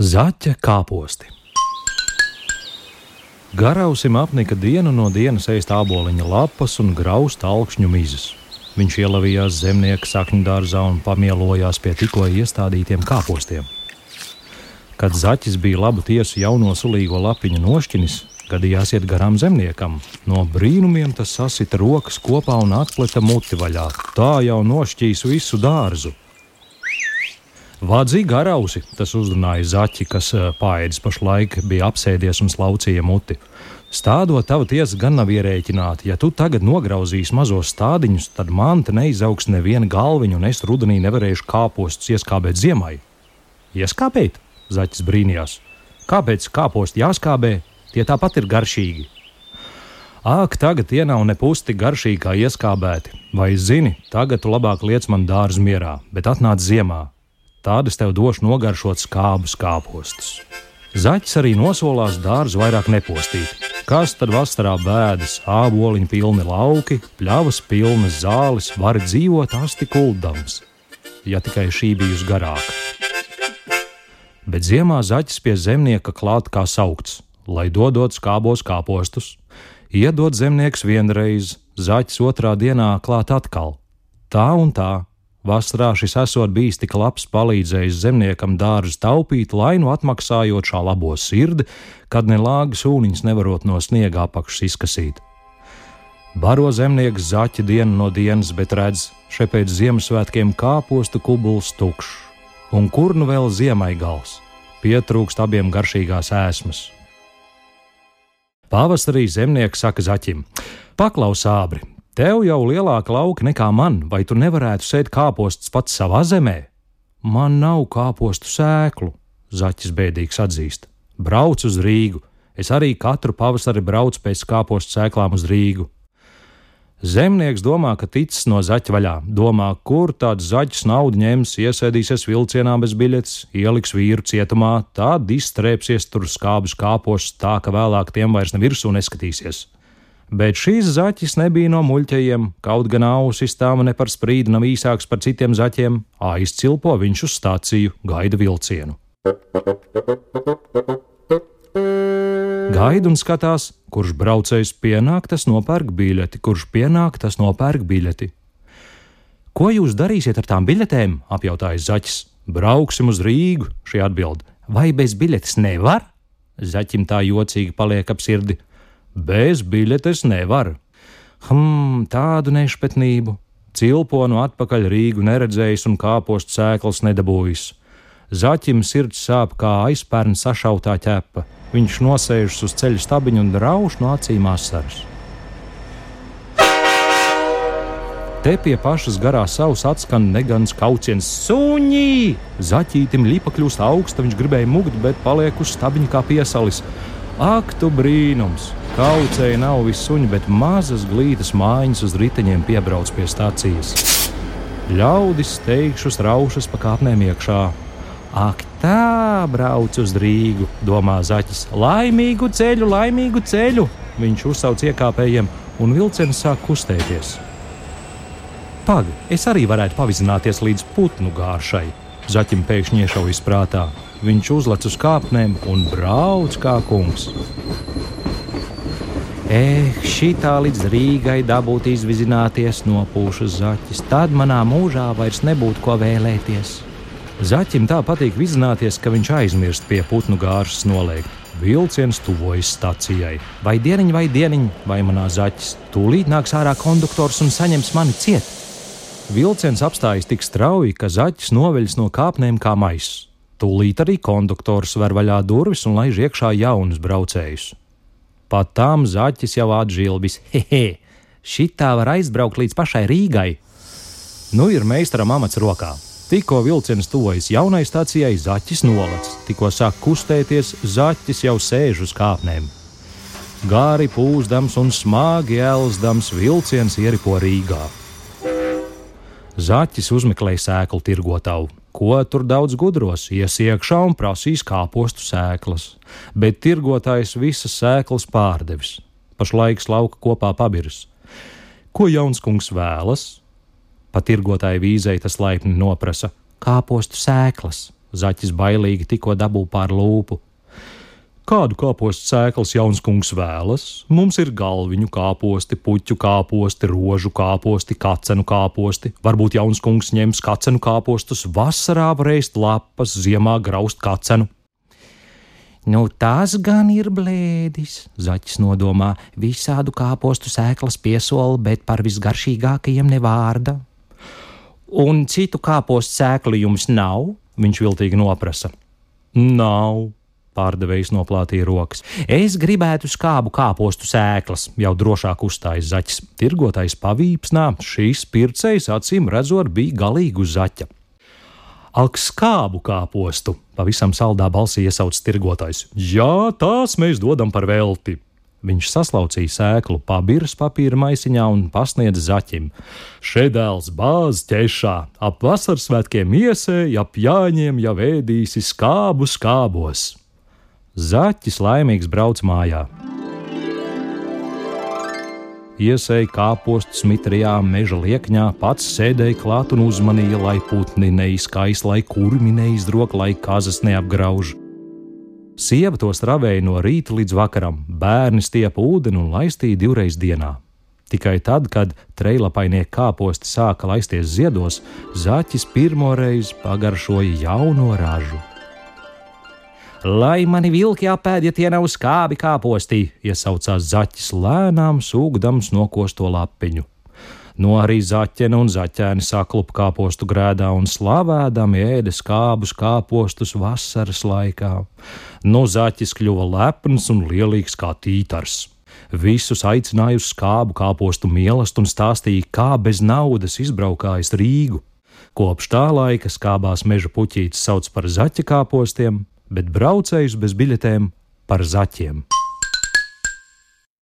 Zaķa kāposti. Garausim apnika dienu no dienas ēst āboliņa lapas un graust augšņu mizas. Viņš ielavījās zemnieka sakņu dārzā un pamielojās pie tikko iestādītiem kāpostiem. Kad zaķis bija labu tiesu jauno sulīgo lapiņu nošķinis, gadījās iet garām zemniekam. No brīnumiem tas sasita rokas kopā un atpleta muti vaļā. Tā jau nošķīs visu dārzu. Vādzīgi garausi, tas uzrunāja zaķi, kas eh, pāēdis pašlaik bija apsēdies un slaucīja muti. Stādot tavu tiesu gan nav ierēķināta. Ja tu tagad nograuzīsi mazos stādiņus, tad man te neizaugs neviena galviņa, un es rudenī nevarēšu kāpostus ieskābēt ziemai. Ieskāpēt? Zaķis brīnījās. Kāpēc kāposti jāskābē? Tie tāpat ir garšīgi. Ak, tagad tie nav ne pusti garšīgi kā ieskābēti. Vai zini, tagad tu labāk liec man dārzu mierā, bet atnāc ziemā, Tādas tev došu nogaršot skābus kāpostus. Zaķis arī nosolās dārzu vairāk nepostīt. Kas tad vasarā bēdas, āboliņu pilni lauki, pļavas pilnas zāles, var dzīvot asti kuldams, ja tikai šī bijusi garāka. Bet ziemā zaķis pie zemnieka klāt kā saukts, lai dodot skābos kāpostus. Iedod zemnieks vienreiz, zaķis otrā dienā klāt atkal. Tā un tā Vasarā šis esot bijis tik labs palīdzējis zemniekam dārzu taupīt, lai nu atmaksājot šā labo sirdi, kad ne lāgas ūniņas nevarot no sniega apakšas izkasīt. Baro zemnieks zaķi dienu no dienas, bet redz, šeit pēc Ziemassvētkiem kāpostu kubuls tukšs, un kur nu vēl ziemai gals, pietrūkst abiem garšīgās ēsmas. Pavasarī zemnieks saka zaķim: Paklaus, ābri, Tev jau lielāka lauka nekā man, vai tu nevarētu sēt kāpostus pats savā zemē? Man nav kāpostu sēklu, zaķis bēdīgs atzīst. Brauc uz Rīgu, es arī katru pavasari braucu pēc kāpostu sēklām uz Rīgu. Zemnieks domā, ka ticis no zaķa vaļā, domā, kur tāds zaķis naudu ņems, iesēdīsies vilcienā bez biļetes, ieliks vīru cietumā, tad izstrēpsies tur skābus kāpostus tā, ka vēlāk tiem vairs ne virsū neskatīsies bet šīs zaķis nebija no muļķajiem, kaut gan ausis tām ne par sprīdi nav īsāks par citiem zaķiem, aizcilpo viņš uz stāciju, gaida vilcienu. Gaida un skatās, kurš braucējs pienāk, tas nopērk biļeti, kurš pienāk, tas nopērk biļeti. Ko jūs darīsiet ar tām biļetēm? apjautāja zaķis. Brauksim uz Rīgu, šī atbild. Vai bez biļetes nevar? Zaķim tā jocīgi paliek ap sirdi. Bez biļetes nevar. Hm, tādu nešpatnību. Cilponu atpakaļ Rīgu neredzējis un kāpostu sēklas nedabūjis. Zaķim sirds sāp kā aizpērn sašautā ķepa. Viņš nosēžas uz ceļa stabiņu un rauš no acīm asaras. Te pie pašas garā savas atskan negans kauciens suņī. Zaķītim lipa kļūst augsta, viņš gribēja mugt, bet paliek uz stabiņa kā piesalis. Ak, tu brīnums! Kaucēji nav visi suņi, bet mazas glītas mājiņas uz riteņiem piebrauc pie stācijas. Ļaudis steigšus raušas pa kāpnēm iekšā. Ak, tā brauc uz Rīgu, domā zaķis. Laimīgu ceļu, laimīgu ceļu! Viņš uzsauc iekāpējiem, un vilciens sāk kustēties. Pagaidi, es arī varētu pavizināties līdz putnu gāršai. Zaķim pēkšņi iešaujas prātā. Viņš uzlec uz kāpnēm un brauc kā kungs. Eh, šitā līdz Rīgai dabūt izvizināties nopūšas zaķis, tad manā mūžā vairs nebūtu ko vēlēties. Zaķim tā patīk vizināties, ka viņš aizmirst pie putnu gāršas noliekt. Vilciens tuvojas stacijai. Vai dieniņ, vai dieniņ, vai manā zaķis, tūlīt nāks ārā konduktors un saņems mani ciet. Vilciens apstājas tik strauji, ka zaķis noveļas no kāpnēm kā maiss. Tūlīt arī konduktors ver vaļā durvis un laiž iekšā jaunus braucējus. Pat tam zaķis jau atžilbis. Hehe, šitā var aizbraukt līdz pašai Rīgai. Nu ir meistaram amats rokā. Tikko vilciens tuvojas jaunai stācijai, zaķis nolec. Tikko sāk kustēties, zaķis jau sēž uz kāpnēm. Gāri pūzdams un smagi elzdams vilciens ieripo Rīgā. Zaķis uzmeklēja sēklu tirgotavu. Ko tur daudz gudros, ies iekšā un prasīs kāpostu sēklas, bet tirgotājs visas sēklas pārdevis. Pašlaik lauka kopā pabirs. Ko jauns kungs vēlas? Pat tirgotāja vīzei tas laipni noprasa - kāpostu sēklas. Zaķis bailīgi tikko dabū pār lūpu. Kādu kāpostu sēklas jauns kungs vēlas? Mums ir galviņu kāposti, puķu kāposti, rožu kāposti, kacenu kāposti. Varbūt jauns kungs ņems kacenu kāpostus, vasarā varēs lapas, ziemā graust kacenu. Nu, tas gan ir blēdis, zaķis nodomā. Visādu kāpostu sēklas piesola, bet par visgaršīgākajiem nevārda. Un citu kāpostu sēklu jums nav? Viņš viltīgi noprasa. Nav, Pārdevējs noplātīja rokas. Es gribētu skābu kāpostu sēklas, jau drošāk uzstājas zaķis. Tirgotājs pavīpsnā, šīs pircējs acīm redzot bija galīgi uz zaķa. Ak, skābu kāpostu! Pavisam saldā balsī iesauc tirgotājs. Jā, tās mēs dodam par velti! Viņš saslaucīja sēklu pabirs papīra maisiņā un pasniedza zaķim. Šedēls bāz ķešā, ap vasaras svētkiem iesēja, ap jāņiem jau ēdīsi skābu skābos. Zaķis laimīgs brauc mājā. Iesēja kāpostus mitrijā, meža liekņā, pats sēdēja klāt un uzmanīja, lai putni neizkais, lai kurmi neizdrok, lai kazas neapgrauž. Sieva to stravēja no rīta līdz vakaram, bērni stiepa ūdeni un laistīja divreiz dienā. Tikai tad, kad trejlapainie kāposti sāka laisties ziedos, zaķis pirmoreiz pagaršoja jauno ražu. Lai mani vilki apēd, ja tie nav skābi kāpostī, iesaucās zaķis lēnām, sūgdams nokosto lapiņu. No arī zaķene un zaķēni saklupa kāpostu grēdā un slavēdami ēda skābus kāpostus vasaras laikā. No zaķis kļuva lepns un lielīgs kā tītars. Visus aicināja uz skābu kāpostu mīlestību un stāstīja, kā bez naudas izbraukājis Rīgu. Kopš tā laika skābās meža puķītes sauc par zaķa kāpostiem, bet braucējus bez biļetēm par zaķiem.